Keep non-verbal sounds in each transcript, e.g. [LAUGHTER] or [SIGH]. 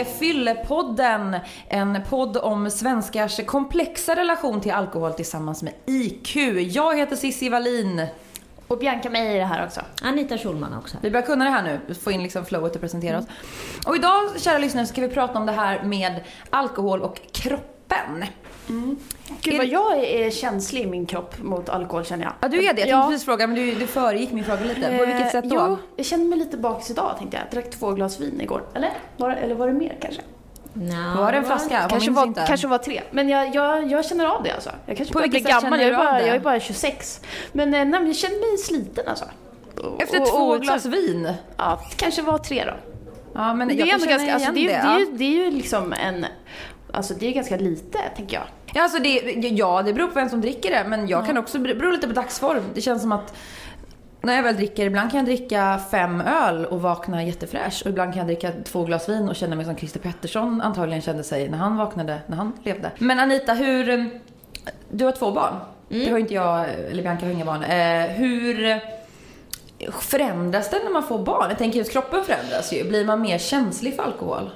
är Fyllepodden. En podd om svenskars komplexa relation till alkohol tillsammans med IQ. Jag heter Cissi Wallin. Och Bianca Meijer är här också. Anita Schulman också. Vi börjar kunna det här nu, få in liksom flowet och presentera oss. Och idag, kära lyssnare, ska vi prata om det här med alkohol och kroppen. Gud vad jag är känslig i min kropp mot alkohol känner jag. Ja, du är det. Jag tänkte Ja. precis fråga, men du, du föregick min fråga lite. På vilket Eh, sätt då? Jo, jag känner mig lite bakis idag tänkte jag. Drack två glas vin igår. Eller? Var, eller var det mer kanske? No, Var det en flaska? Kanske var, inte. kanske var tre. Men jag, jag, jag känner av det alltså. Jag kanske På börjar bli vilket sätt gammal. känner Jag är, bara, jag är bara 26. Men, eh, nej, men jag känner mig sliten alltså. Efter och- två och- glas vin? Ja, det kanske var tre då. Ja, men det jag är ändå ganska, alltså, det, är, igen det, är, ju- det är ju liksom en, alltså det är ganska lite tänker jag. Ja, alltså det, ja, det beror på vem som dricker det. Men jag kan också, det beror lite på dagsform. Det känns som att när jag väl dricker, ibland kan jag dricka fem öl och vakna jättefräsch. Och ibland kan jag dricka två glas vin och känna mig som Christer Pettersson antagligen kände sig när han vaknade, när han levde. Men Anita, hur... Du har två barn. Det har inte jag, eller Bianca har inga barn. Eh, hur förändras det när man får barn? Jag tänker just kroppen förändras ju. Blir man mer känslig för alkohol?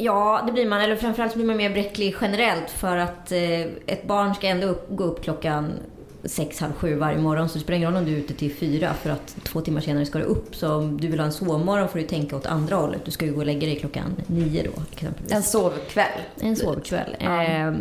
Ja, det blir man. Eller framförallt så blir man mer bräcklig generellt för att eh, ett barn ska ändå upp, gå upp klockan sex, halv sju varje morgon. Så det spelar ingen roll om du är ute till fyra för att två timmar senare ska du upp. Så om du vill ha en sovmorgon får du tänka åt andra hållet. Du ska ju gå och lägga dig klockan nio då exempelvis. En sovkväll. En sovkväll. Ja. Ehm,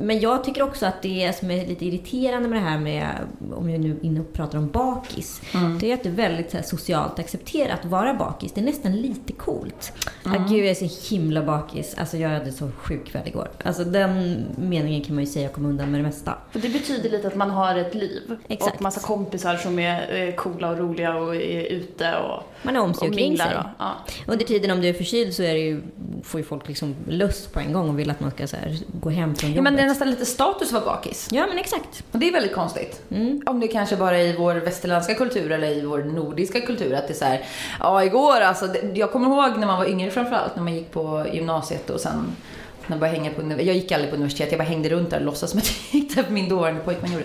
men jag tycker också att det som är lite irriterande med det här med, om jag nu inne och pratar om bakis, det är att det är väldigt här, socialt accepterat att vara bakis. Det är nästan lite coolt. Ah, gud, jag är så himla bakis. Alltså jag hade så sjuk kväll igår. Alltså den meningen kan man ju säga kommer undan med det mesta. För det betyder lite att man har ett liv. Exakt. Och massa kompisar som är eh, coola och roliga och är ute och, Man är om sig och och kring sig. Och, ja. Under tiden om du är förkyld så är det ju, får ju folk liksom lust på en gång och vill att man ska här, gå hem från Ja, jobbet. är nästan lite status att vara bakis. Ja, men exakt. Och det är väldigt konstigt. Mm. Om det kanske bara är i vår västerländska kultur eller i vår nordiska kultur att det är så här, ja igår alltså, det- jag kommer ihåg när man var yngre framförallt, när man gick på gymnasiet och sen när jag, bara på, jag gick aldrig på universitet, jag bara hängde runt där och låtsades som att jag gick där för min dåvarande pojkvän gjorde.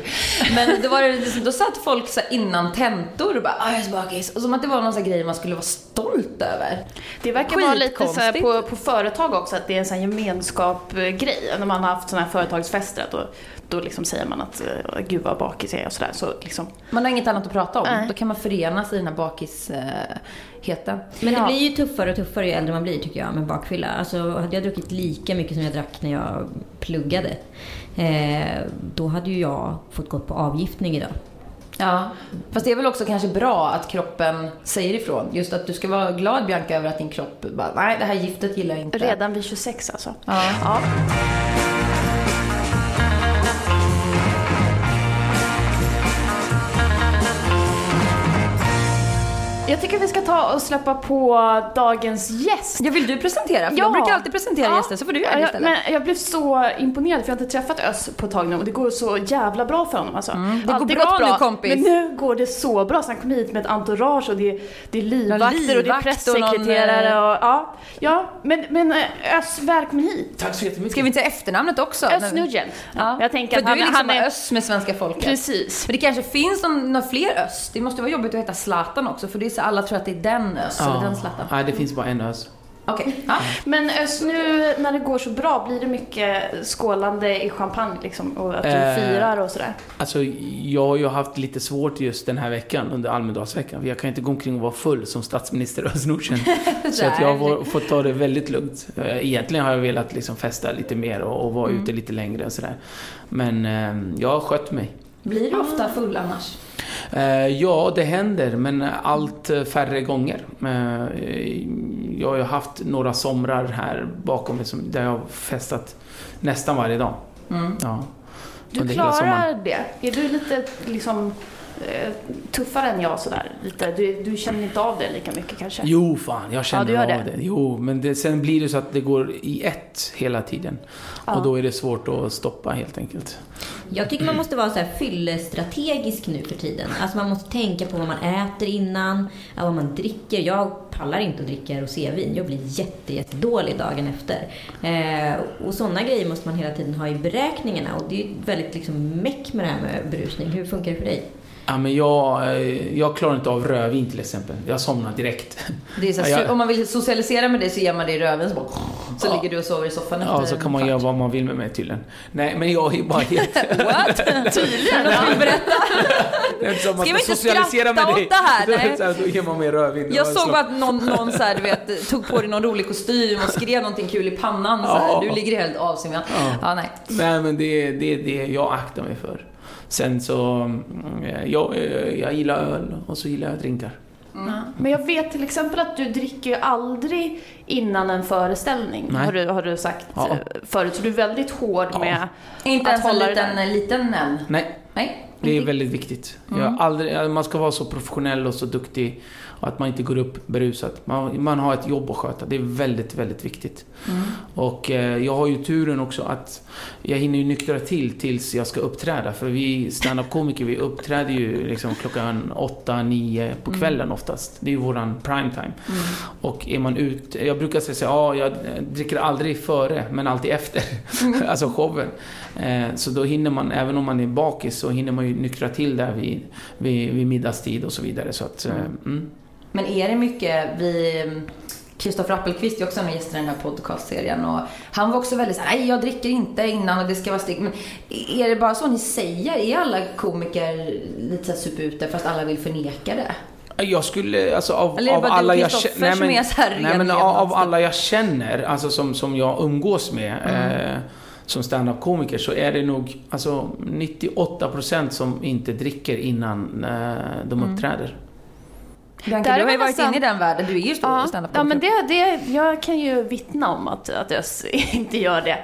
Men då, var det, liksom- då satt folk så innan tentor och bara ah, jag är så bakis. Och som att det var någon sån grej man skulle vara stolt över. Det verkar vara lite så på, på företag också, att det är en sån gemenskap-grej. När man har haft såna här företagsfester, då, då liksom säger man att gud vad bakis jag är och sådär. Så liksom, Man har inget annat att prata om. Nej. Då kan man förenas i den här bakisheten. Men Ja. det blir ju tuffare och tuffare ju äldre man blir tycker jag med bakfylla. Alltså hade jag druckit lika mycket som jag drack när jag pluggade, eh, då hade ju jag fått gå på avgiftning idag. Ja, fast det är väl också kanske bra att kroppen säger ifrån. Just att du ska vara glad Bianca över att din kropp bara, nej det här giftet gillar jag inte. redan vid 26 alltså. Ja. Ja. Jag tycker vi ska ta och släppa på dagens gäst. ja, vill du presentera? För Ja. jag brukar alltid presentera Ja. gäster, så får du göra det Ja, istället. Men jag blev så imponerad för jag har inte träffat Öss på ett tag nu och det går så jävla bra för honom alltså. Mm, det går bra gått nu, kompis. Men nu går det så bra så han kom hit med ett entourage och det, det är livvakter och det är livvakt och pressekreterare någon, och ja. Ja, men, men eh, Öss, välkommen hit. Tack så jättemycket. Ska vi inte efternamnet också? Öss Nugent. Ja. Jag tänker För att du är han, liksom han är... Öss med svenska folket. Precis. Men det kanske finns några fler Öss. Det måste vara jobbigt att heta Zlatan också, för det är så alla tror att det är den Öss, eller den Zlatan. Nej, det finns bara en ös. Okej. Ja. Men Öss, nu när det går så bra, blir det mycket skålande i champagne liksom? Och att du Eh. firar och sådär? Alltså, jag har ju haft lite svårt just den här veckan, under Almedalsveckan. För jag kan inte gå omkring och vara full som statsminister Özz. [LAUGHS] Så att jag har fått ta det väldigt lugnt. Eh, Egentligen har jag velat liksom festa lite mer och, och vara ute lite längre och sådär. Men eh, jag har skött mig. Blir du ofta full annars? Eh, ja, det händer, men allt eh, färre gånger. Eh, jag har ju haft några somrar här bakom mig där jag har festat nästan varje dag. Mm. Ja. Du klarar det? Är du lite liksom tuffare än jag sådär? Lite? Du, du känner inte av det lika mycket kanske? Jo, fan, jag känner Ja, av det. det. Jo, men det, sen blir det så att det går i ett hela tiden. Ja. Och då är det svårt att stoppa helt enkelt. Jag tycker man måste vara så här fyllestrategisk nu för tiden. Alltså man måste tänka på vad man äter innan, vad man dricker. Jag pallar inte att dricka rosévin. Jag blir jätte, jättedålig dagen efter. Eh, och sådana grejer måste man hela tiden ha i beräkningarna. Och det är väldigt liksom meck med det här med berusning. Hur funkar det för dig? Ja, men jag, eh, jag klarar inte av rödvin till exempel. Jag somnar direkt. Här, Ja, jag- Om man vill socialisera med dig så ger man dig röven så, bara, så Ja. ligger du och sover i soffan efter Ja, så kan man en göra kvart. vad man vill med mig tydligen. Nej, men jag är bara helt... [LAUGHS] What? Tydligen. Något vill berätta? Man Ska vi inte skratta åt det här? [LAUGHS] Nej. så här, Då ger man mig rödvin. Jag såg bara att någon, någon så här, du vet, tog på dig någon rolig kostym och skrev någonting kul i pannan. Så här. Ja. Du ligger helt avsvimmad. Ja. Ja, nej. Nej, men det är det, det jag aktar mig för. Sen så, mm, jag, jag gillar öl och så gillar jag drinkar. Men jag vet till exempel att du dricker ju aldrig innan en föreställning, Nej. har du, har du sagt Ja. eh, förut. Så du är väldigt hård Ja. med Inte att ens en hålla det liten, där. liten än. Nej, Nej. det är väldigt viktigt. Mm. aldrig, man ska vara så professionell och så duktig och att man inte går upp berusad. Man, man har ett jobb att sköta. Det är väldigt, väldigt viktigt. Mm. Och eh, jag har ju turen också att jag hinner ju nyktra till tills jag ska uppträda. För vi stand-up-komiker, vi uppträder ju liksom klockan åtta, nio på kvällen oftast. Det är ju våran prime time. Mm. Och är man ut, jag brukar säga här, ja, jag dricker aldrig före, men alltid efter. [LAUGHS] alltså showen. Eh, så då hinner man, även om man är bakis, så hinner man ju nyktra till där vid, vid, vid middagstid och så vidare. Så att, eh, mm. Men är det mycket, vi... Kristoffer Appelqvist är också en av gästerna i den här podcastserien och han var också väldigt såhär, nej jag dricker inte innan och det ska vara strikt. Men är det bara så ni säger? Är alla komiker lite såhär supute fast alla vill förneka det? Jag skulle, alltså av, Eller av alla jag känner... som är så här nej, ren men av, av alla jag känner, alltså som, som jag umgås med Mm. eh, som stand-up-komiker så är det nog alltså 98% som inte dricker innan eh, de Mm. uppträder. Bianca, Där du har ju varit nästan- inne i den världen. Du är ju stor Ja, standup ja men det, det, jag kan ju vittna om att, att jag [LAUGHS] inte gör det.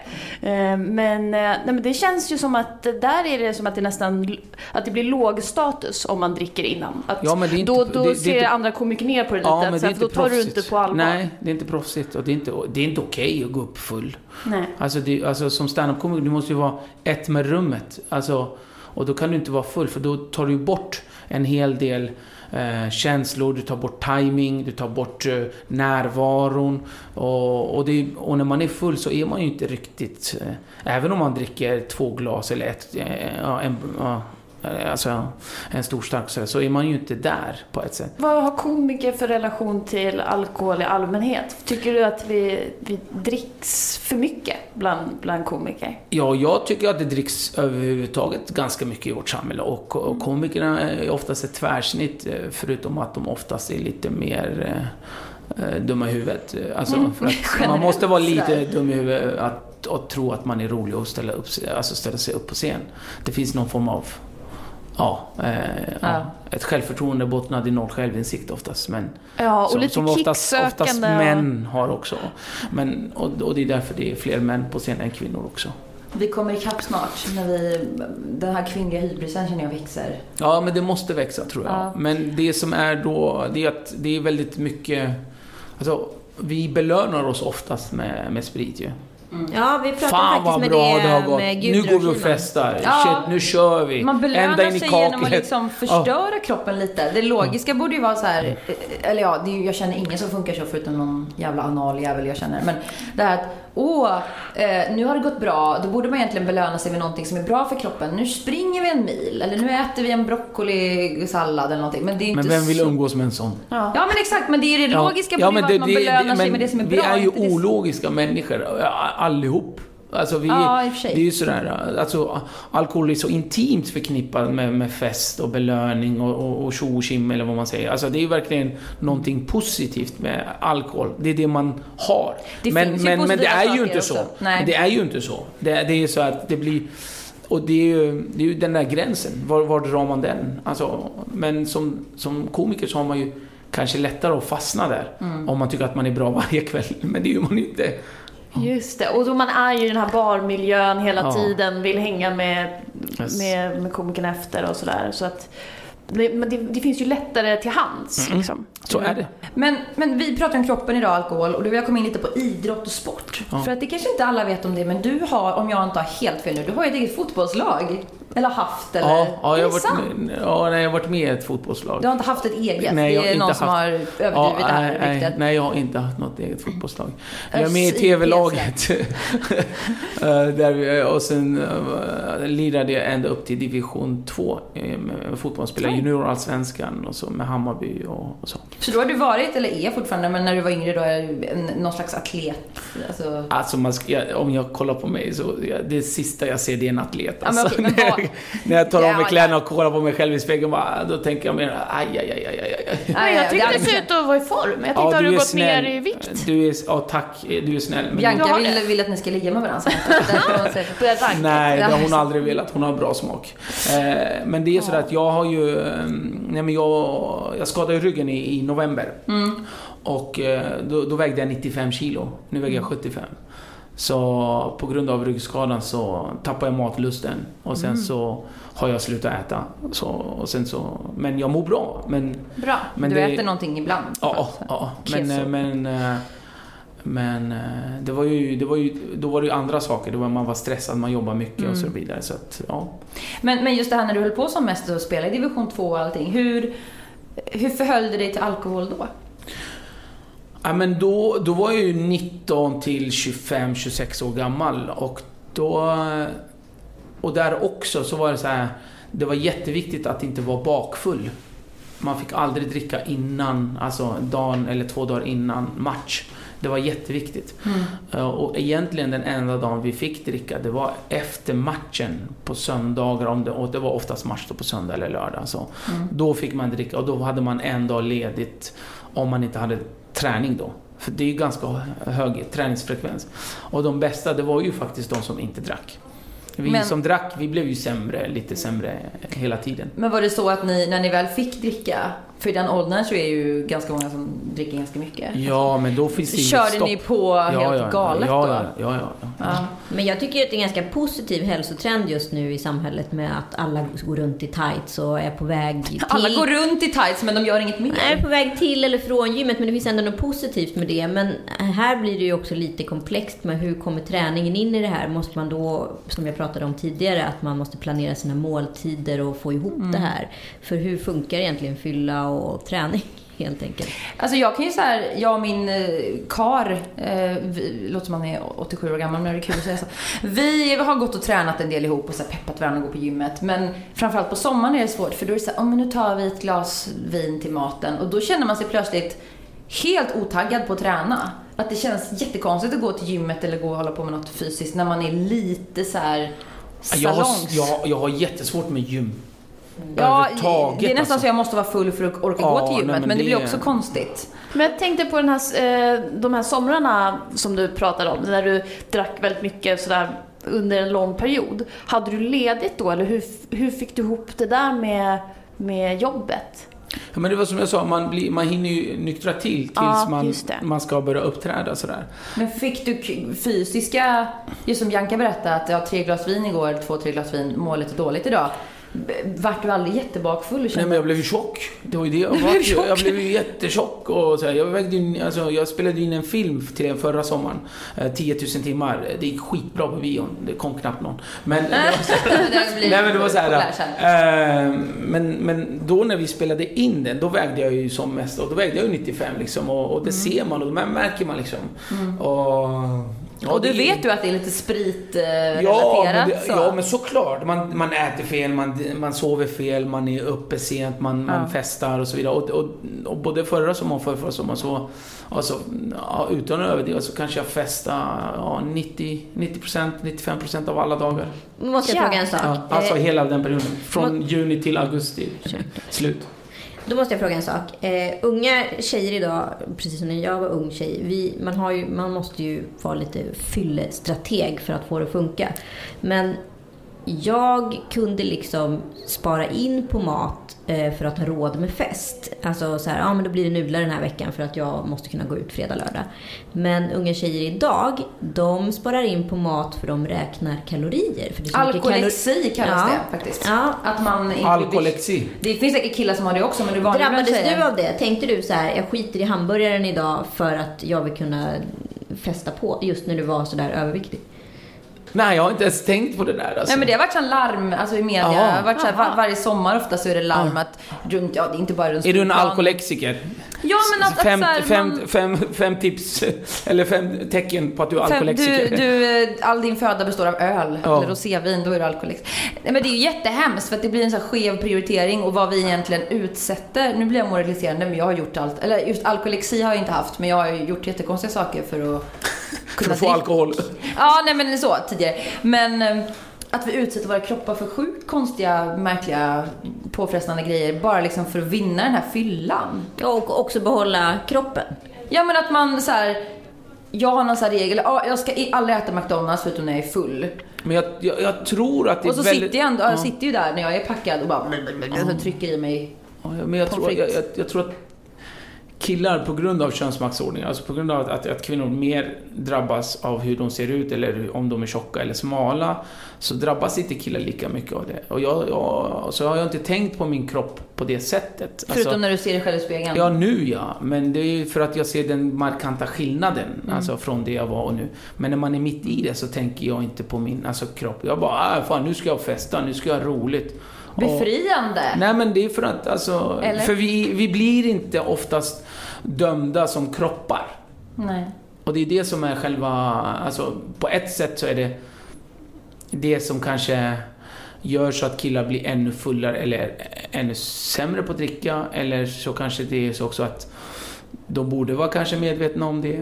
Eh, Men, eh, nej, men det känns ju som att där är det som att det nästan att det blir låg status om man dricker innan. Att Ja, men det är inte- då det- då det är ser inte- andra komiker ner på det lite. Ja, att men det är inte då tar du inte på allvar. Nej, det är inte proffsigt och det är inte, det är inte okej att gå upp full. Nej. Alltså, det, alltså som standup-komiker, du måste ju vara ett med rummet. Alltså, och då kan du inte vara full, för då tar du bort en hel del eh, känslor, du tar bort timing, du tar bort eh, närvaron. Och, och, det, och när man är full så är man ju inte riktigt... Eh, även om man dricker två glas eller ett, eh, en, alltså, en stor stark så, är man ju inte där på ett sätt. Vad har komiker för relation till alkohol i allmänhet? Tycker du att vi, vi dricks för mycket bland, bland komiker? Ja, jag tycker att det dricks överhuvudtaget ganska mycket i vårt samhälle och, och komikerna är oftast ett tvärsnitt eh, förutom att de oftast är lite mer eh, eh, dumma i huvudet. Alltså, [LAUGHS] att man måste vara lite dum i huvudet att, att tro att man är rolig och ställa, upp, alltså ställa sig upp på scen. Det finns någon form av Ja, eh, ja. Ja. ett självförtroende bottnat i noll självinsikt oftast. Men Ja, och som, lite som oftast, oftast män har också. Men, och, och det är därför det är fler män på scen än kvinnor också. Vi kommer ikapp snart när vi, den här kvinnliga hybrisen känner jag växer. Ja, men det måste växa tror jag. Ja. Men det som är då, det är att det är väldigt mycket... Alltså, vi belönar oss oftast med, med sprit ju. Ja, vi pratade Fan faktiskt vad med bra det, det har gått. med Nu Gudrun går vi och festar. Ja. Shit, nu kör vi. Man Ända belönar in i sig genom att liksom förstöra kroppen lite. Det logiska borde ju vara så här, Mm. eh, eller ja, det är ju, jag känner ingen som funkar så förutom någon jävla analjävel jag känner. Men det här att, åh, eh, nu har det gått bra, då borde man egentligen belöna sig med någonting som är bra för kroppen. Nu springer vi en mil, eller nu äter vi en broccolisallad eller någonting. Men det är inte Men vem vill så... umgås med en sån? Ja. Ja men exakt, men det är det logiska borde men vara att man belönar sig men med det som är vi bra. är ju det ologiska människor, ja, allihop. Alltså vi, Ja, det är ju sådär, alltså alkohol är så intimt förknippat med, med fest och belöning och, och, och tjo eller vad man säger. Alltså det är ju verkligen någonting positivt med alkohol. Det är det man har. Det men, men, men det är ju inte så. det är ju inte så. Det, det är ju så att det blir och det är ju, det är ju den där gränsen. Var, var drar man den? Alltså, men som, som komiker så har man ju kanske lättare att fastna där. Mm. Om man tycker att man är bra [LAUGHS] varje kväll. Men det man ju inte. Just det, och då man är ju i den här barmiljön hela Ja. tiden, vill hänga med, Yes. med, med komikerna efter och sådär. Så att, det, men det, det finns ju lättare till hands Mm. liksom. Så är det. Men, men vi pratar om kroppen idag, alkohol, och då vill jag komma in lite på idrott och sport. Ja. För att det kanske inte alla vet om det, men du har, om jag inte har helt fel nu, du har ju ett eget fotbollslag. Eller haft eller? Ja, ja, jag har varit ja, nej, jag har varit med i ett fotbollslag. Du har inte haft ett eget? Nej, jag det är någon inte som haft- har överdrivit Ja, det här nej, nej, ryktet. nej, jag har inte haft något eget fotbollslag. Jag är med i TV-laget. [LAUGHS] Eh, där och sen uh, lirade jag ända upp till division 2 eh, med fotboll. Spelade Oj. juniorallsvenskan och så med Hammarby och, och så. Så då har du varit, eller är fortfarande, men när du var yngre då, en, någon slags atlet? Alltså... Alltså man jag, om jag kollar på mig så, det sista jag ser det är en atlet. Ja, men Alltså, okej, men vad- jag, när jag tar av mig Ja, kläderna och kollar på mig själv i spegeln, bara, då tänker jag mer aj, aj, aj, aj, aj, aj. Men jag tycker det du ser ut att vara i form. Jag tänkte, har du gått snäll. ner i vikt? Du är, ja, tack. Du är snäll. Men Bianca vill, det? vill att ni ska ligga med varandra. [LAUGHS] Nej, det har hon Ja. aldrig velat. Hon har bra smak. Eh, men det är så att jag har ju... eh, Nej, men jag, jag skadade ryggen i, i november. Mm. Och eh, då, då vägde jag 95 kilo. Nu väger jag 75. Så på grund av ryggskadan så tappar jag matlusten. Och sen så har jag slutat äta. Så, och sen så, men jag mår bra. Men, Bra, Men du det- äter någonting ibland. ja, ja, men, eh, men, eh, men eh, det var ju, det var ju, då var det ju andra saker. Det var, man var stressad, man jobbade mycket och så vidare. Så att, ja. Men, men just det här när du höll på som mest och spela i division 2 och allting. Hur, hur förhöll du dig till alkohol då? Ja, men då, då var jag ju 19 till 25, 26 år gammal och då... Och där också så var det så här, det var jätteviktigt att inte vara bakfull. Man fick aldrig dricka innan, alltså dagen eller två dagar innan match. Det var jätteviktigt. Eh, Och egentligen den enda dagen vi fick dricka, det var efter matchen på söndagar, om det, och det var oftast match på söndag eller lördag. Så. Då fick man dricka och då hade man en dag ledigt om man inte hade träning då. För det är ju ganska hög träningsfrekvens. Och de bästa, det var ju faktiskt de som inte drack. Vi Men- som drack, vi blev ju sämre, lite sämre hela tiden. Men var det så att ni, när ni väl fick dricka, för i den åldern så är ju ganska många som dricker ganska mycket. Ja, men då finns det inget Körde stopp. ni på helt galet ja, då? ja, ja, ja, ja. Ja. Men jag tycker att det är en ganska positiv hälsotrend just nu i samhället med att alla går runt i tights och är på väg [LAUGHS] till... Alla går runt i tights men de gör inget mer. Nej, på väg till eller från gymmet, men det finns ändå något positivt med det. Men här blir det ju också lite komplext med hur kommer träningen in i det här? Måste man då, som jag pratade om tidigare, att man måste planera sina måltider och få ihop det här? För hur funkar egentligen fylla och träning? Helt enkelt. Alltså jag kan ju så här, jag och min eh, kar, eh, vi, låter som han är 87 år gammal men det är kul att säga så. Vi har gått och tränat en del ihop och så här peppat varandra att gå på gymmet. Men framförallt på sommaren är det svårt för då är det så här, oh, men nu tar vi ett glas vin till maten och då känner man sig plötsligt helt otaggad på att träna. Att det känns jättekonstigt att gå till gymmet eller gå och hålla på med något fysiskt när man är lite så här Jag har, salongs. jag, jag har jättesvårt med gym. Ja, Överhuvudtaget, det är nästan alltså. så jag måste vara full för att orka Ja, gå till nej, gymmet. men men det det blir är- också konstigt. Men jag tänkte på den här, eh, de här somrarna som du pratade om, när du drack väldigt mycket sådär under en lång period. Hade du ledigt då eller hur, hur fick du ihop det där med, med jobbet? Ja, men det var som jag sa, man, blir, man hinner ju nyktra till tills Ja, man, man ska börja uppträda sådär. Men fick du fysiska, just som Bianca berättade, att jag har tre glas vin igår, två, tre glas vin, mår lite dåligt idag. Vart du aldrig jättebakfull Nej men jag blev ju tjock. Det var ju det jag var. blev. Jag blev ju jättetjock och så här, jag vägde in, alltså jag spelade in en film till den förra sommaren. Eh, 10 000 timmar. Det gick skitbra på bion. Det kom knappt någon. Men [LAUGHS] det var så här, Det blir Nej men det var så här, populär sen. eh, men, men då när vi spelade in den, då vägde jag ju som mest, och då vägde jag ju 95 liksom. Och, och det ser man och det märker man liksom. Och, ja, och du vet ju att det är lite spritrelaterat. Ja, men, det, så. ja, men såklart. Man, man äter fel, man, man sover fel, man är uppe sent, man, man Ja. festar och så vidare. Och, och, och både förra sommaren och förra, sommaren så, alltså, ja, utan att överdriva så kanske jag festade ja, 90, 90%, 95% av alla dagar. Nu måste jag Ja. fråga en sak. Alltså Eh, hela den perioden. Från juni till augusti. Slut. Då måste jag fråga en sak. Eh, unga tjejer idag, precis som när jag var ung tjej, vi, man, har ju, man måste ju vara lite fyllestrateg för att få det att funka. Men jag kunde liksom spara in på mat eh, för att ha råd med fest. Alltså så här, ja men då blir det nudlar den här veckan för att jag måste kunna gå ut fredag, lördag. Men unga tjejer idag, de sparar in på mat för de räknar kalorier. För det är så mycket kalor- Alkolexi kallas Ja. det faktiskt. Ja. Att man inte Alkolexi. Det finns säkert killar som har det också men det är bland Drabbades du av det? Tänkte du så här, jag skiter i hamburgaren idag för att jag vill kunna festa på just när du var så där överviktig? Nej, jag har inte ens tänkt på det där alltså. Nej men det har varit sån larm, alltså i media, har varit så här, var, varje sommar ofta så är det larm att runt, ja det är inte bara runt Är du en alkolexiker? Ja men att, fem, att så här, fem, man, fem, fem tips, eller fem tecken på att du är fem, alkolexiker. du, du, eh, all din föda består av öl Ja. eller rosévin, då är du alkoholiker. Nej men det är ju jättehemskt för att det blir en så här skev prioritering och vad vi egentligen utsätter. Nu blir jag moraliserande men jag har gjort allt, eller just alkoholexi har jag inte haft men jag har ju gjort jättekonstiga saker för att För att få alkohol. Ja, nej men så tidigare. Men eh, att vi utsätter våra kroppar för sjukt konstiga, märkliga, påfrestande grejer bara liksom för att vinna den här fyllan. Ja, och också behålla kroppen. Ja men att man så här. Jag har någon sån här regel, ja, jag ska aldrig äta McDonalds förutom när jag är full. Men jag, jag, jag tror att det är Och så väldigt... sitter jag ändå, Ja. jag sitter ju där när jag är packad och bara så trycker i mig. Ja, men jag tror, jag, jag, jag tror att killar på grund av könsmaktsordningen, alltså på grund av att, att, kvinnor mer drabbas av hur de ser ut eller om de är tjocka eller smala, så drabbas inte killar lika mycket av det. Och jag, jag, så har jag inte tänkt på min kropp på det sättet. Förutom Alltså, när du ser dig själv i spegeln. Ja, nu ja. Men det är ju för att jag ser den markanta skillnaden, Mm. alltså från det jag var och nu. Men när man är mitt i det så tänker jag inte på min alltså, kropp. Jag bara, ah, fan nu ska jag festa, nu ska jag ha roligt. Och- Befriande. Nej men det är för att alltså, Eller? för vi, vi blir inte oftast dömda som kroppar. Nej. Och det är det som är själva, alltså på ett sätt så är det det som kanske gör så att killar blir ännu fullare eller ännu sämre på att dricka. Eller så kanske det är så också att de borde vara kanske medvetna om det.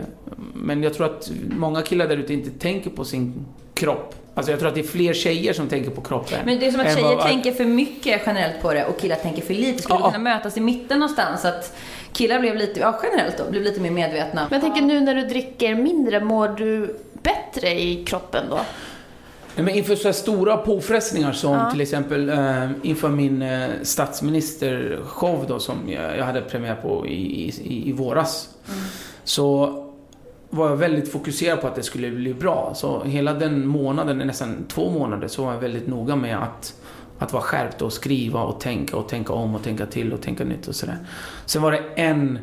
Men jag tror att många killar där ute inte tänker på sin kropp. Alltså jag tror att det är fler tjejer som tänker på kroppen. Men det är som att tjejer vad- tänker för mycket generellt på det och killar tänker för lite. Skulle Ja. kunna mötas i mitten någonstans. Att killar blev lite, ja generellt då, blev lite mer medvetna. Men jag tänker nu när du dricker mindre, mår du bättre i kroppen då? Nej, men inför så här stora påfrestningar som Ja. till exempel eh, inför min eh, statsministershow då som jag, jag hade premiär på i, i, i våras. Så var jag väldigt fokuserad på att det skulle bli bra. Så hela den månaden, nästan två månader, så var jag väldigt noga med att, att vara skärpt och skriva och tänka och tänka om och tänka till och tänka nytt och sådär. Sen var det en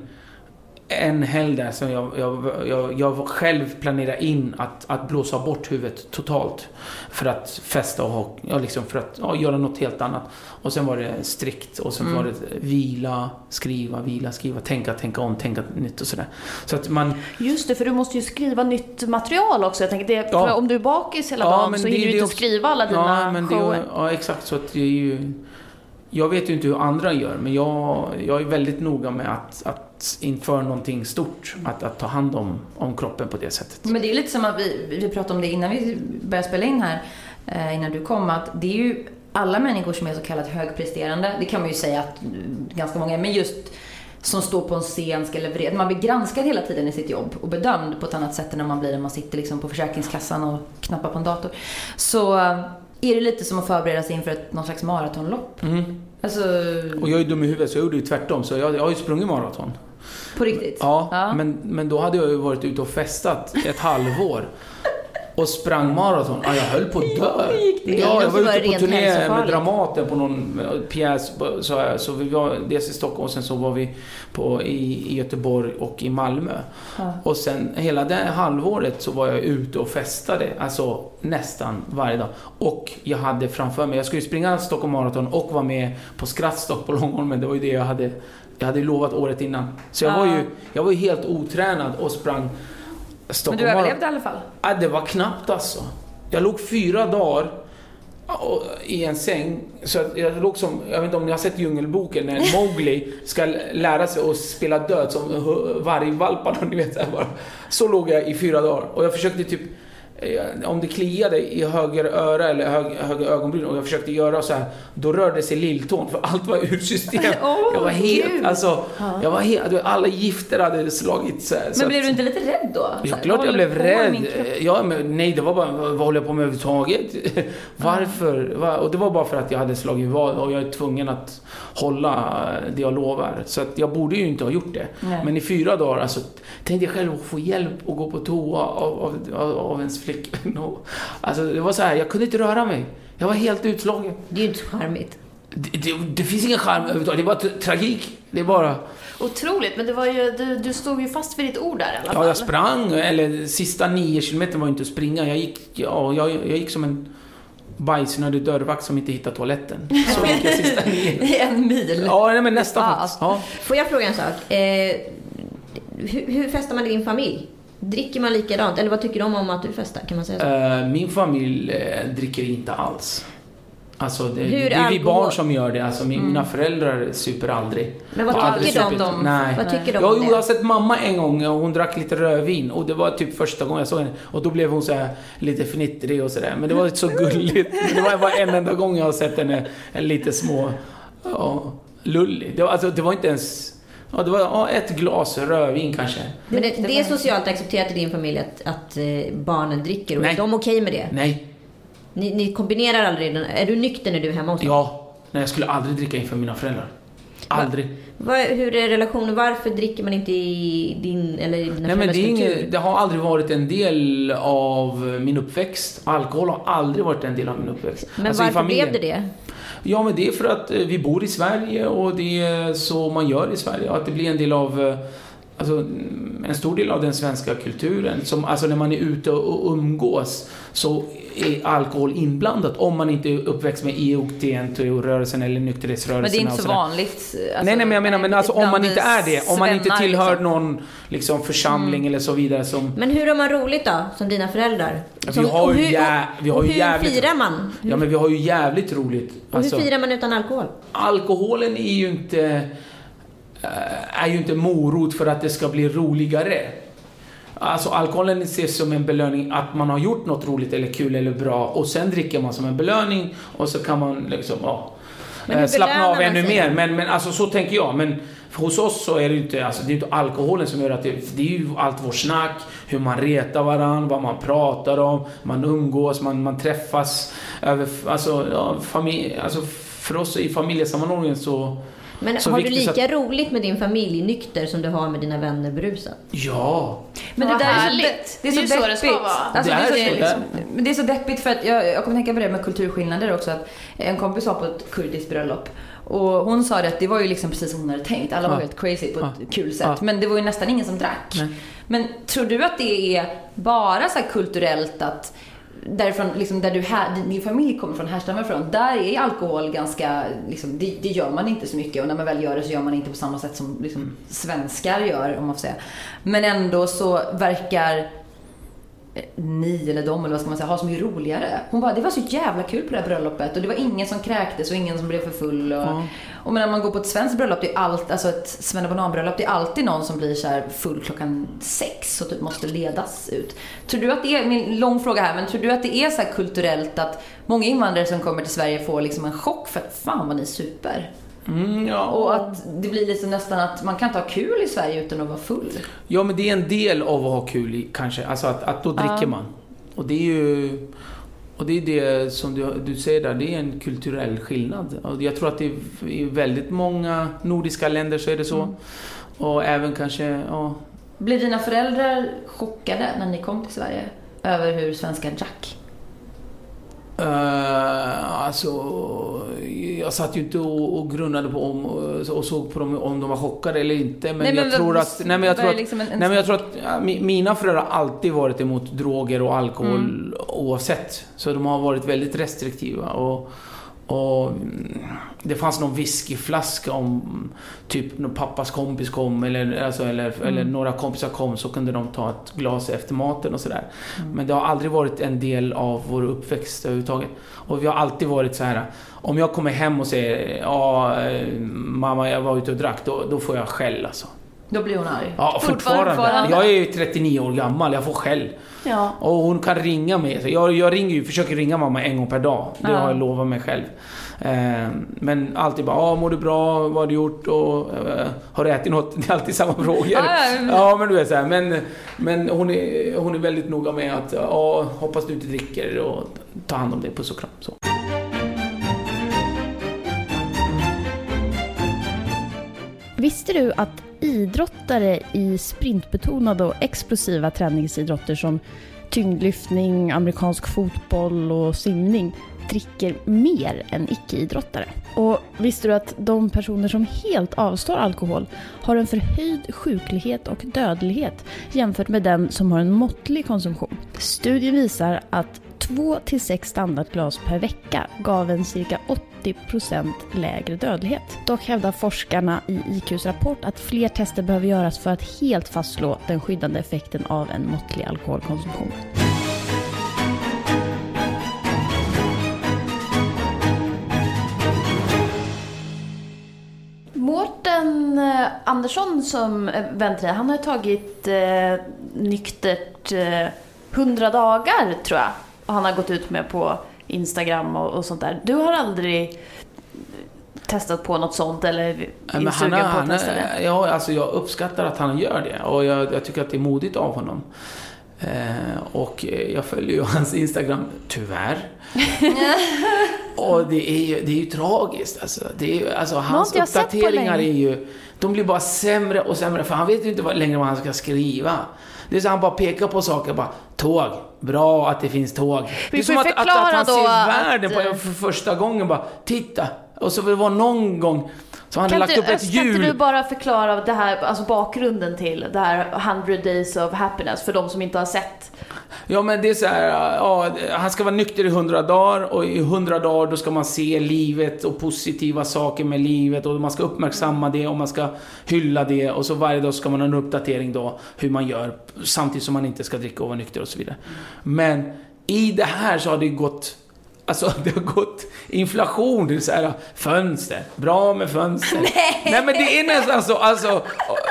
en helg där som jag, jag, jag, jag själv planerade in att, att blåsa bort huvudet totalt. För att festa och ha, ja, liksom för att ja, göra något helt annat. Och sen var det strikt och sen Mm. var det vila, skriva, vila, skriva, tänka, tänka om, tänka nytt och sådär. Så att man... Just det, för du måste ju skriva nytt material också. Jag tänker, det, Ja. om du är bakis hela Ja, dagen så det är hinner du det inte också. skriva alla dina Ja, men det, shower. är- ja, exakt. Så att det är ju... Jag vet ju inte hur andra gör, men jag, jag är väldigt noga med att, att inför någonting stort, att, att ta hand om, om kroppen på det sättet. Men det är lite som att vi, vi pratade om det innan vi började spela in här, eh, innan du kom, att det är ju alla människor som är så kallat högpresterande, det kan man ju säga att mm, ganska många är, men just som står på en scen ska leverera. Man blir granskad hela tiden i sitt jobb och bedömd på ett annat sätt än när man blir när man sitter liksom på Försäkringskassan och knappar på en dator. Så eh, är det lite som att förbereda sig inför ett, någon slags maratonlopp. Mm. Alltså, Och jag är dum i huvudet så jag gjorde ju tvärtom. Så jag, jag har ju sprungit maraton. på riktigt. Ja, Ja. Men, men då hade jag ju varit ute och festat ett halvår. Och sprang maraton. Ja, jag höll på att dö. Ja, jag var ute på turné med. Dramaten på någon eh, pjäs. Så, här, så vi var dels i Stockholm och sen så var vi på, i, i Göteborg och i Malmö. Ja. Och sen hela det halvåret så var jag ute och festade, alltså nästan varje dag. Och jag hade framför mig, jag skulle springa Stockholm Marathon och vara med på Skrattstock på Långholmen. Det var ju det jag hade, jag hade lovat året innan. Så jag var ju, jag var ju helt otränad och sprang Men Stockholm du Marathon. överlevde i alla fall. Ja, det var knappt alltså. Jag låg fyra dagar i en säng. Så jag låg som, jag vet inte om ni har sett Djungelboken när [LAUGHS] Mowgli ska lära sig att spela död som vargvalparna, [LAUGHS] ni vet. Så, bara. så låg jag i fyra dagar och jag försökte typ om det kliade i höger öra eller hög, höger ögonbryn och jag försökte göra så här, då rörde sig lilltån för allt var ur system. [LAUGHS] Åh, jag var helt, Gud. alltså, jag var vet, alla gifter hade slagit så här, så Men att- blev du inte lite rädd då? Så Ja, klart jag blev rädd. Ja, men nej, det var bara, vad, vad håller jag på med överhuvudtaget? [LAUGHS] Varför? Va- Och det var bara för att jag hade slagit vad och jag är tvungen att hålla det jag lovar. Så att jag borde ju inte ha gjort det. Nej. Men i fyra dagar, alltså, tänkte jag själv att få hjälp att gå på toa av, av, av, av ens flickvän. [LAUGHS] Och- Alltså, det var så här, jag kunde inte röra mig. Jag var helt utslagen. Det är ju inte charmigt. Det, det, det finns ingen charm överhuvudtaget. Det är bara tra- tragik. Det är bara... Otroligt, men det var ju, du, du stod ju fast vid ditt ord där i alla fall. Ja, jag sprang. Eller sista nio kilometer var ju inte att springa. Jag gick, ja, jag, jag gick som en bajsnödig dörrvakt som inte hittar toaletten. Så gick jag sista [LAUGHS] nio. En mil. Ja, nej, men nästan faktiskt. Ja. Får jag fråga en sak? Eh, hur, hur festar man i din familj? Dricker man likadant? Eller vad tycker de om att du festar? Kan man säga så? Eh, Min familj eh, dricker inte alls. Alltså det, det är vi barn som gör det. Alltså min, Mina föräldrar super aldrig. Men vad aldrig tycker de? om- Nej. Vad tycker de Jag, om jag har sett mamma en gång och hon drack lite rödvin och det var typ första gången jag såg henne. Och då blev hon så här lite fnittrig och sådär. Men det var så gulligt. [LAUGHS] Det var bara en enda gång jag har sett henne en lite små, ja, lullig. Det var, alltså, det var inte ens, ja det var ja, ett glas rödvin kanske. Men det, det är socialt accepterat i din familj att, att eh, barnen dricker? Och Nej. är de okej med det? Nej, Ni, ni kombinerar aldrig? den- Är du nykter när du är hemma hos dem? ja, nej jag skulle aldrig dricka inför mina föräldrar. Aldrig. Vad, hur är relationen? Varför dricker man inte i din eller i dina Nej men det, inget, det har aldrig varit en del av min uppväxt. Alkohol har aldrig varit en del av min uppväxt. Men Alltså, varför blev det det? Ja men det är för att eh, vi bor i Sverige och det är så man gör i Sverige. Att det blir en del av eh, Alltså, mm, en stor del av den svenska kulturen. Som, alltså när man är ute och umgås så är alkohol inblandat om man inte är uppväxt med IOGT-NTO-rörelsen eller nykterhetsrörelsen. Men det är inte och så vanligt. alltså, nej, nej, men jag menar, men alltså, om man inte är det, om man inte tillhör liksom. någon liksom, församling eller så vidare som... Men hur har man roligt då, som dina föräldrar? Vi Som, har och ju hur, jä- vi har och ju hur jävligt- firar man? Ja, men vi har ju jävligt roligt. Och Alltså, hur firar man utan alkohol? alkoholen är ju inte... eh, är ju inte morot för att det ska bli roligare. Alltså alkoholen ses som en belöning att man har gjort något roligt eller kul eller bra och sen dricker man som en belöning och så kan man liksom, ja, Men eh, slappna av ännu mer. Men, men alltså så tänker jag. Men hos oss så är det ju inte, alltså, det är inte alkoholen som gör att det, det är ju allt vårt snack, hur man retar varandra, vad man pratar om, man umgås, man, man träffas över, alltså, ja, familj, alltså för oss i familjesammanhållningen så, Men Så har du lika roligt med din familj nykter som du har med dina vänner berusad? ja. Men det där är så, härligt. de- det är så Det är så det ska vara. Alltså, Det det, är är så, liksom, men det är så deppigt för att jag, jag kommer tänka på det med kulturskillnader också. Att en kompis var på ett kurdiskt bröllop. Och hon sa det att det var ju liksom precis som hon hade tänkt. Alla var Ja. helt crazy på ett Ja. kul sätt. Ja. Men det var ju nästan ingen som drack. Nej. Men tror du att det är bara så här kulturellt att därifrån, liksom, där du här, din familj kommer från, härstammar från, där är alkohol ganska, liksom, det, det gör man inte så mycket och när man väl gör det så gör man inte på samma sätt som liksom, svenskar gör, om man får säga. Men ändå så verkar ni eller de eller vad ska man säga, ha så mycket roligare. Hon bara, det var så jävla kul på det här bröllopet och det var ingen som kräktes och ingen som blev för full. Och, Ja. och men när man går på ett svenskt bröllop, det är allt, alltså ett svennebananbröllop, det är alltid någon som blir så full klockan sex och typ måste ledas ut. Tror du att det är, min lång fråga här, men tror du att det är så kulturellt att många invandrare som kommer till Sverige får liksom en chock för att fan vad ni super? Mm, ja. Och att det blir liksom nästan att man kan inte ha kul i Sverige utan att vara full. ja, men det är en del av att ha kul i, kanske. Alltså att, att då dricker Ja. man. Och det är ju... Och det är det som du, du säger där, det är en kulturell skillnad. Och jag tror att det är, i väldigt många nordiska länder så är det så. Mm. Och även kanske, ja, Blir dina föräldrar chockade när ni kom till Sverige över hur svenskar drack? Uh, alltså, jag satt ju inte och, och grunnade på om och såg på dem om de var chockade eller inte. Men, Nej, men jag, vad- tror att, nej, men jag tror att... liksom en- nej, men jag tror att ja, mi- mina föräldrar har alltid varit emot droger och alkohol Mm. oavsett. Så de har varit väldigt restriktiva. Och, och det fanns någon whiskyflaska om typ när pappas kompis kom eller, alltså, eller, Mm. eller några kompisar kom så kunde de ta ett glas efter maten och sådär. Mm. Men det har aldrig varit en del av vår uppväxt överhuvudtaget. Och vi har alltid varit så här. Om jag kommer hem och säger ja, eh, mamma jag var ute och drack, då, då får jag skäll alltså. Då blir hon arg. Ja, fortfarande. Fortfarande. Jag är ju 39 år gammal, jag får skäll. Ja. Och hon kan ringa mig. Så jag, jag ringer ju, försöker ringa mamma en gång per dag. Det Ja. har jag lovat mig själv. Eh, men alltid bara, ah, mår du bra? Vad har du gjort? Och, eh, har du ätit något? Det är alltid samma [LAUGHS] frågor. Ja, ja, men- du vet så här. Men, men hon, är, hon är väldigt noga med att, ja, hoppas du inte dricker och ta hand om dig. Puss och kram. Så. Visste du att idrottare i sprintbetonade och explosiva träningsidrotter som tyngdlyftning, amerikansk fotboll och simning dricker mer än icke-idrottare. Och visste du att de personer som helt avstår alkohol har en förhöjd sjuklighet och dödlighet jämfört med den som har en måttlig konsumtion? Studien visar att 2-6 standardglas per vecka gav en cirka 80% lägre dödlighet. Dock hävdar forskarna i IQs rapport att fler tester behöver göras för att helt fastslå den skyddande effekten av en måttlig alkoholkonsumtion. Mårten eh, Andersson som eh, vän till dig, han har ju tagit eh, nyktert eh, 100 dagar tror jag. Han har gått ut med på Instagram och, och sånt där. Du har aldrig testat på något sånt eller är men han på att han testa det? ja, alltså jag uppskattar att han gör det och jag, jag tycker att det är modigt av honom. Eh, och eh, jag följer ju hans Instagram, tyvärr. [LAUGHS] och det är ju, det är ju tragiskt alltså. Det är, alltså hans uppdateringar är ju, de blir bara sämre och sämre för han vet ju inte vad, längre vad han ska skriva. Det är så han bara pekar på saker bara, tåg, bra att det finns tåg. det är som att, att, att han ser att- världen på för första gången bara, titta. Och så det var någon gång så han hade Kan, lagt du, upp ett kan hjul. inte du bara förklara det här, alltså bakgrunden till det här 100 days of happiness för de som inte har sett? Ja men det är så här, ja, han ska vara nykter i 100 dagar och i 100 dagar då ska man se livet och positiva saker med livet och man ska uppmärksamma det och man ska hylla det och så varje dag ska man ha en uppdatering då hur man gör samtidigt som man inte ska dricka och vara nykter och så vidare. Men i det här så har det gått Alltså det har gått inflation, det är så här, fönster, bra med fönster. [LAUGHS] Nej. Nej men det är nästan så, alltså,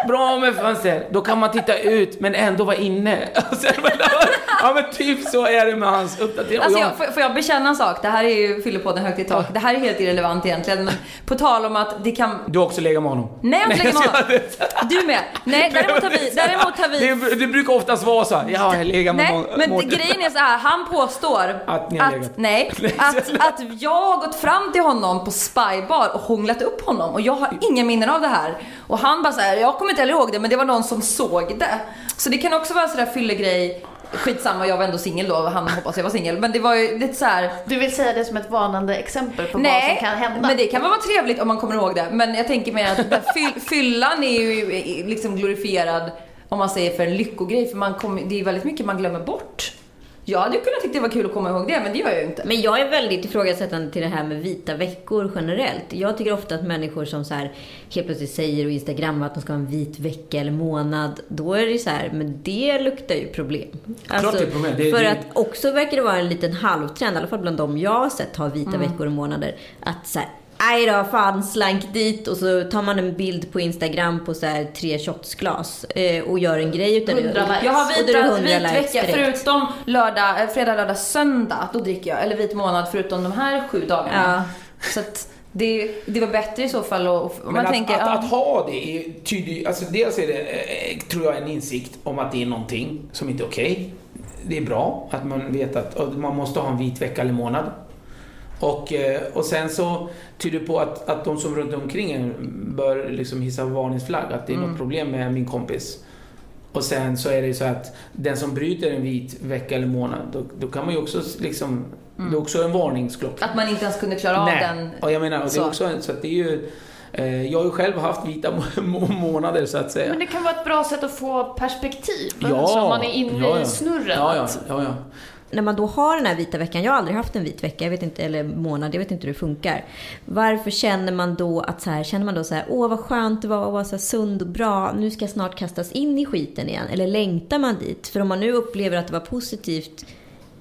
bra med fönster, då kan man titta ut men ändå vara inne. [LAUGHS] Alltså, ja men typ så är det med hans uppdatering. Alltså jag- får, får jag bekänna en sak? Det här är ju Fyllepodden högt i tak. Det här är helt irrelevant egentligen. Men på tal om att det kan... Du har också legat med honom? Nej, jag har inte legat med honom. Du med? Nej, däremot har vi... Däremot har vi Det, det brukar oftast vara så här, ja, jag legat med Nej, men Mårten. grejen är så här. Han påstår Att ni har legat. nej, [LAUGHS] att, att jag har gått fram till honom på Spybar och hånglat upp honom och jag har inga minnen av det här. Och han bara så här, jag kommer inte heller ihåg det men det var någon som såg det. Så det kan också vara sådär fyllegrej. Skitsamma, jag var ändå singel då, han hoppas jag var singel. Men det var ju lite så här. Du vill säga det som ett varnande exempel på vad Nej, som kan hända? men det kan väl vara trevligt om man kommer ihåg det. Men jag tänker mer att fyll, [LAUGHS] fyllan är ju liksom glorifierad om man säger för en lyckogrej. För man kommer, det är väldigt mycket man glömmer bort. Jag hade kunnat tycka det var kul att komma ihåg det, men det gör jag ju inte. Men jag är väldigt ifrågasättande till det här med vita veckor generellt. Jag tycker ofta att människor som så här helt plötsligt säger och instagrammar att de ska ha en vit vecka eller månad. Då är det så här, men det luktar ju problem. Alltså, Klart det är problem. Det- för det- att också verkar det vara en liten halvtrend, i alla fall bland de jag har sett ha vita Mm. veckor och månader. Att så här, Aj då, fan slank dit och så tar man en bild på Instagram på så här tre shotsglas eh, och gör en grej utav det. 100 likes. Jag har Och då är det vita, 100 vit vecka, förutom lördag, eh, fredag, lördag, söndag. Då dricker jag. Eller vit månad förutom de här sju dagarna. Så att det, det var bättre i så fall och, man att, tänker... att, ja. att ha det är tydligt, alltså dels är det, eh, tror jag, en insikt om att det är någonting som inte är okej. Det är bra att man vet att man måste ha en vit vecka eller månad. Och, eh, och sen så tyder det på att, att de som runt omkring en bör liksom hissa varningsflagg, att det är Mm. något problem med min kompis. Och sen så är det ju så att den som bryter en vit vecka eller månad, då, då kan man ju också liksom, det är också en varningsklocka. Att man inte ens kunde klara av Nej. den. Och jag menar, och det så. är också, en- så det är ju, eh, jag har ju själv haft vita [LAUGHS] må- månader så att säga. Men det kan vara ett bra sätt att få perspektiv. Ja, alltså om man är inne ja, ja. i snurren. Ja, ja, ja, ja när man då har den här vita veckan, jag har aldrig haft en vit vecka, jag vet inte, eller månad, jag vet inte hur det funkar. Varför känner man då att så här, känner man då så här, åh vad skönt det var att vara så sund och bra, nu ska jag snart kastas in i skiten igen. Eller längtar man dit? För om man nu upplever att det var positivt,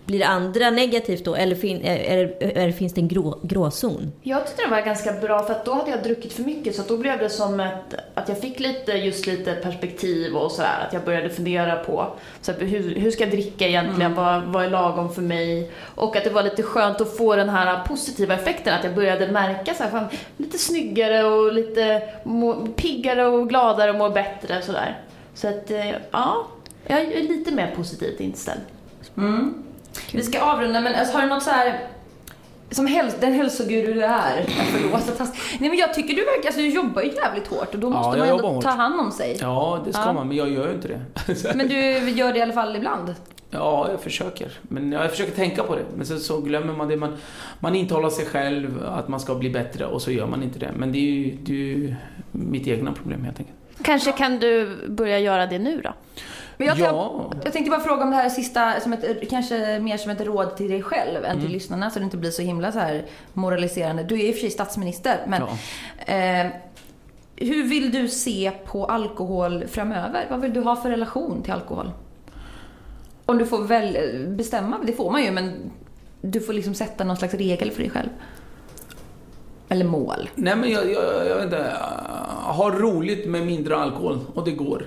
blir det andra negativt då? Eller fin, är, är, är, finns det en grå, gråzon? Jag tyckte det var ganska bra för att då hade jag druckit för mycket så att då blev det som ett, att jag fick lite, just lite perspektiv och sådär. Att jag började fundera på så här, hur, hur ska jag dricka egentligen, vad, vad är lagom för mig? Och att det var lite skönt att få den här positiva effekten, att jag började märka så här, fan, lite snyggare och lite må, piggare och gladare och mår bättre sådär. Så att, eh, ja, jag är lite mer positivt inställd. Mm. Vi ska avrunda, men alltså, har du något så här... Som häls den hälsoguru du är. Förlåt. att Nej men jag tycker du verkar, alltså du jobbar ju jävligt hårt och då Ja, måste jag man ändå ta hand om sig. ja, det ska Ja. man, men jag gör ju inte det. [LAUGHS] Men du gör det i alla fall ibland. Ja, jag försöker. Men jag försöker tänka på det. Men så, så glömmer man det. Man, man intalar sig själv att man ska bli bättre och så gör man inte det. Men det är ju, det är ju mitt egna problem helt enkelt. Kanske kan du börja göra det nu då? Men jag, Ja. jag, tänkte bara fråga om det här sista, som ett, kanske mer som ett råd till dig själv än till Mm. lyssnarna så det inte blir så himla så här moraliserande. Du är i och för sig statsminister, men Ja. eh, hur vill du se på alkohol framöver? Vad vill du ha för relation till alkohol? Om du får väl bestämma, det får man ju, men du får liksom sätta någon slags regel för dig själv. Eller mål. Nej, men jag, jag, jag vet inte. Ha roligt med mindre alkohol och det går.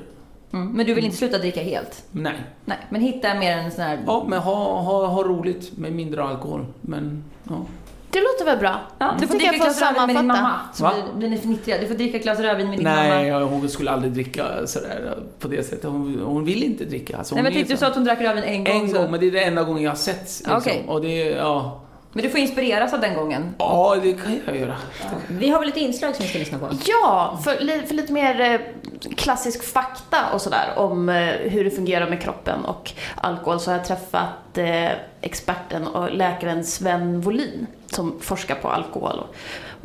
Mm. Men du vill inte sluta dricka helt? Nej. Nej, men hitta mer en sån här... Ja, men ha, ha, ha roligt med mindre alkohol. Men, ja. Det låter väl bra? Ja, du får dricka jag ett får glas rödvin med din mamma. Så Va? blir, ni fnittriga. Du får dricka ett glas rödvin med din Nej, mamma. jag- hon skulle aldrig dricka sådär på det sättet. Hon, hon vill inte dricka. Alltså, Nej, men tänkte du så- sa att hon drack rödvin en gång. En så. gång, men det är den enda gången jag har sett. Liksom. Okej. Och det, ja. Men du får inspireras av den gången. ja, det kan jag göra. Vi har väl ett inslag som vi ska lyssna på? Ja, för, li- för lite mer eh, klassisk fakta och sådär om eh, hur det fungerar med kroppen och alkohol så har jag träffat eh, experten och läkaren Sven Wolin som forskar på alkohol och,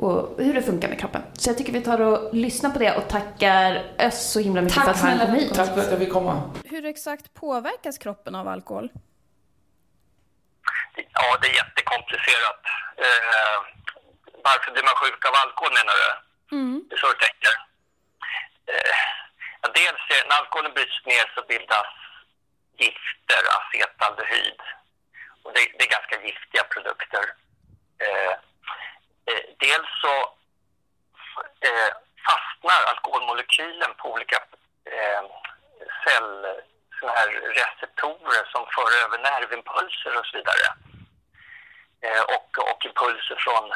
och hur det funkar med kroppen. Så jag tycker vi tar och lyssnar på det och tackar Öss så himla mycket Tack för att han kom hit. Tack för att jag fick komma. Hur exakt påverkas kroppen av alkohol? Ja, det är jättekomplicerat. Eh, varför blir man sjuk av alkohol menar du? Det är så du tänker? Eh, dels är, när alkoholen bryts ner så bildas gifter, acetaldehyd. Och det, det är ganska giftiga produkter. Eh, eh, dels så eh, fastnar alkoholmolekylen på olika eh, cell, såna här receptorer som för över nervimpulser och så vidare. Eh, och, och impulser från,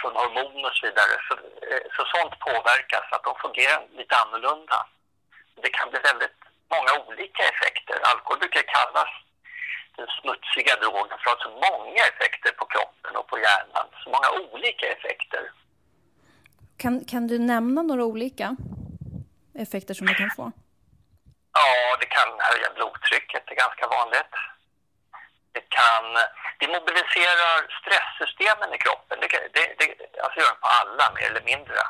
från hormoner och så vidare. Så, eh, så sånt påverkas, att de fungerar lite annorlunda. Det kan bli väldigt många olika effekter. Alkohol brukar kallas den smutsiga drogen för att ha så många effekter på kroppen och på hjärnan. Så många olika effekter. Kan, kan du nämna några olika effekter som det kan få? Ja, det kan höja blodtrycket, det är ganska vanligt. Det kan... Det mobiliserar stresssystemen i kroppen. Det, det, det alltså gör det på alla, mer eller mindre.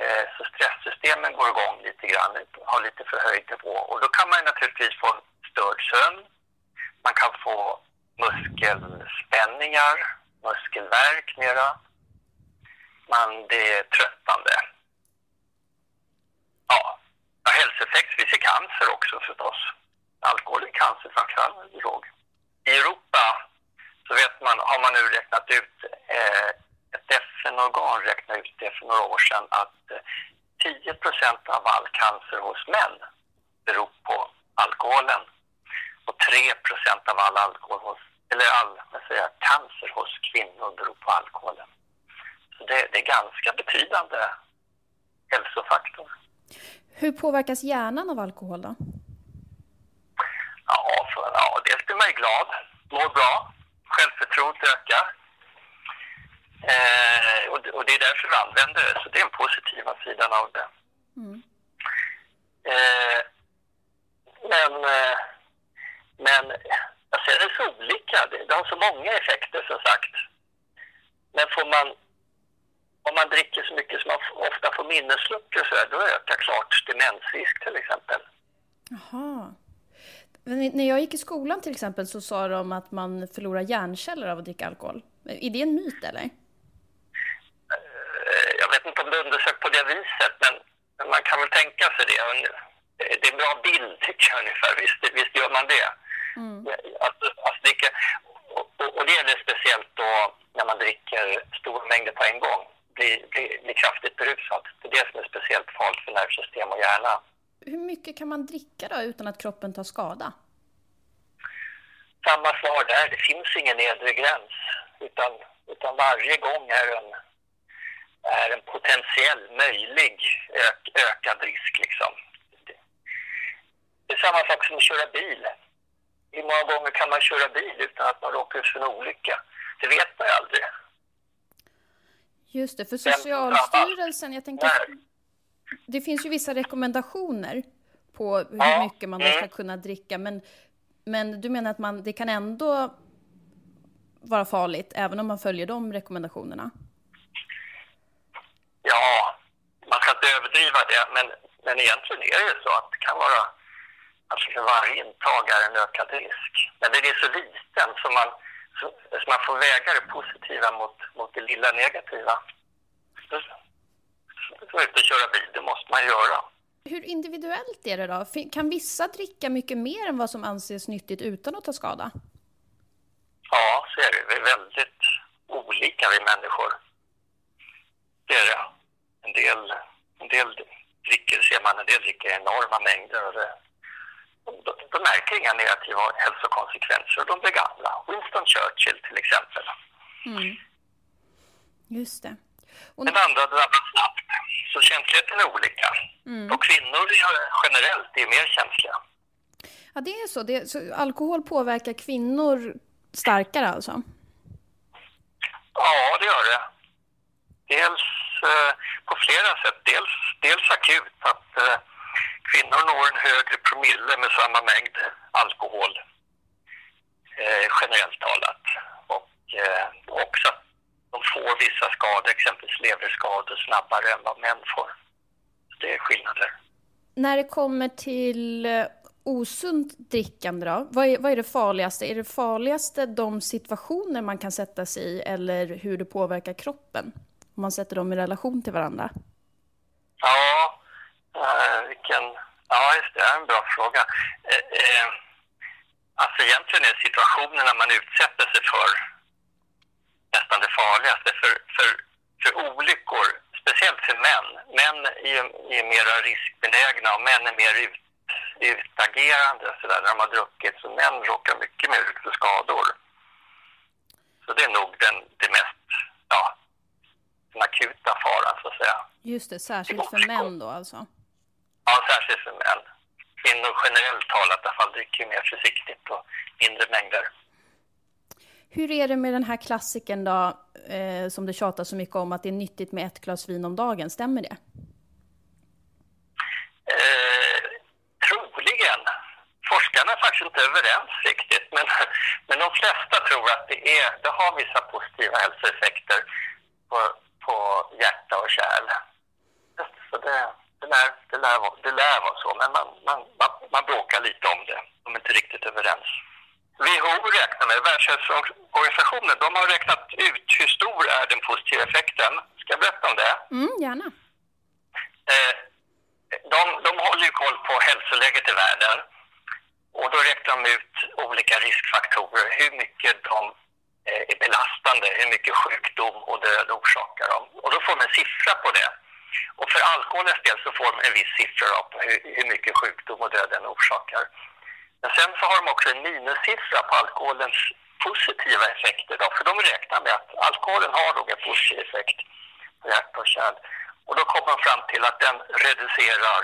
Eh, så stresssystemen går igång lite grann, har lite förhöjd nivå. Och då kan man naturligtvis få störd sömn. Man kan få muskelspänningar, muskelvärk mera. Man, det är tröttande. Ja, ja hälsoeffekt. Vi ser cancer också förstås. Alkohol är cancer drog. I Europa så vet man, har man nu räknat ut, eh, ett FN-organ räknade ut det för några år sedan att eh, 10% av all cancer hos män beror på alkoholen och 3% av all alkohol hos, eller all vad säger jag, cancer hos kvinnor beror på alkoholen. Så det, det är ganska betydande hälsofaktor. Hur påverkas hjärnan av alkohol då? Ja, för, ja, dels blir man ju glad, mår bra, självförtroendet ökar. Eh, och, det- och det är därför vi använder det, så det är den positiva sidan av det. Eh, men, eh, men jag ser det så olika. Det, det har så många effekter som sagt. Men får man, om man dricker så mycket som man ofta får minnesluckor så här, då ökar klart demensrisk till exempel. Jaha. Men när jag gick i skolan till exempel så sa de att man förlorar hjärnceller av att dricka alkohol. Är det en myt eller? Eh, jag vet inte om det undersökt på det viset, men man kan väl tänka sig det. Nu- Det är en bra bild tycker jag ungefär. Visst, visst gör man det. Att, att dricka, och, och, det gäller speciellt då när man dricker stora mängder på en gång. Blir, blir, blir kraftigt berusad. Det är det som är speciellt farligt för nervsystem och hjärna. Hur mycket kan man dricka då utan att kroppen tar skada? Samma svar där. Det finns ingen nedre gräns. Utan, utan varje gång är en, är en potentiell möjlig ök, ökad risk. Liksom. Det, är samma sak som att köra bil. Hur många gånger kan man köra bil utan att man råkar ut för en olycka? Det vet man ju aldrig. Just det, för Socialstyrelsen, jag tänker, När? Det finns ju vissa rekommendationer på hur mycket man då mm. ska kunna dricka, men, Men du menar att man, det kan ändå vara farligt även om man följer de rekommendationerna? Ja, man ska inte överdriva det, men, men egentligen är det så att det kan vara alltså för varje intag är en ökad risk. Men den är så liten så man, så, så man får väga det positiva mot, mot det lilla negativa. Så ut och köra bil, det måste man göra. Hur individuellt är det då? Kan vissa dricka mycket mer än vad som anses nyttigt utan att ta skada? Ja, så är det. Vi är väldigt olika vi människor. Det är det. En del, en del dricker ser man, en del dricker enorma mängder och det, de, de märker inga negativa hälsokonsekvenser och de blir gamla. Winston Churchill till exempel. Mm. Just det. Och... Den andra drabbas snabbt. Så känsligheten är olika. Mm. Och kvinnor generellt är mer känsliga. Ja, det är så. Det, så alkohol påverkar kvinnor starkare alltså? Ja, det gör det. Dels eh, på flera sätt. Dels, dels akut, att eh, kvinnor når en högre promille med samma mängd alkohol, eh, generellt talat. Och eh, också att de får vissa skador, exempelvis leverskador, snabbare än vad män får. Det är skillnader. När det kommer till eh, osunt drickande då? Vad är, vad är det farligaste? Är det farligaste de situationer man kan sätta sig i eller hur det påverkar kroppen? Om man sätter dem i relation till varandra. Ja, äh, vilken... Ja, just det. är en bra fråga. Eh, eh, alltså egentligen är situationerna man utsätter sig för nästan det farligaste. För, för, för olyckor, speciellt för män. Män är, är mer riskbenägna och män är mer ut, utagerande så där, när de har druckit. Så män råkar mycket mer ut för skador. Så det är nog den, det mest, ja, den akuta faran så att säga. Just det, särskilt för män då alltså? Ja, särskilt för män. Kvinnor generellt talat i alla fall dricker mer försiktigt och mindre mängder. Hur är det med den här klassiken då, eh, som det tjatas så mycket om, att det är nyttigt med ett glas vin om dagen, stämmer det? Eh, troligen. Forskarna är faktiskt inte överens riktigt, men, men de flesta tror att det, är, det har vissa positiva hälsoeffekter på, på hjärta och kärl. Så det, det, lär, det, lär, det lär vara så, men man, man, man, man bråkar lite om det. De är inte riktigt överens. WHO räknar med, Världshälsoorganisationen, de har räknat ut hur stor är den positiva effekten. Ska jag berätta om det? Mm, gärna. Eh, de, de håller ju koll på hälsoläget i världen och då räknar de ut olika riskfaktorer, hur mycket de eh, är belastande, hur mycket sjukdom och död orsakar de. Och då får de en siffra på det. Och för alkoholens del så får de en viss siffra på hur, hur mycket sjukdom och död den orsakar. Men sen så har de också en minussiffra på alkoholens positiva effekter. Då, för de räknar med att alkoholen har nog en positiv effekt på hjärta och kärl. Och då kommer man fram till att den reducerar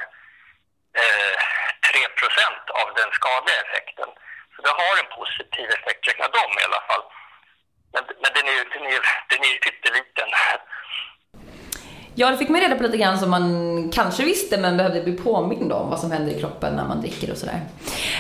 eh, 3% av den skadliga effekten. Så det har en positiv effekt, räknar de i alla fall. Men, men den är ju den är, den är pytteliten. Ja, det fick man reda på lite grann som man kanske visste men behövde bli påmind om vad som händer i kroppen när man dricker och sådär.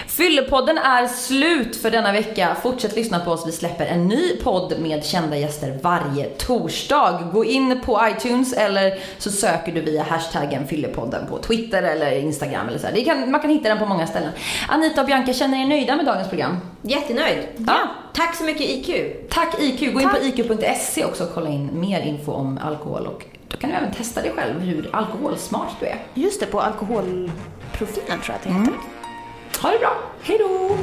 Fyllepodden är slut för denna vecka. Fortsätt lyssna på oss. Vi släpper en ny podd med kända gäster varje torsdag. Gå in på iTunes eller så söker du via hashtaggen Fyllepodden på Twitter eller Instagram eller så. Det kan, man kan hitta den på många ställen. Anita och Bianca, känner er nöjda med dagens program? Jättenöjd. Ja. Tack så mycket IQ. Tack IQ. Gå in på iq.se också och kolla in mer info om alkohol och då kan du även testa dig själv hur alkoholsmart du är. Just det, på alkoholprofilen tror jag att det heter. Mm. Ha det bra. Hej då!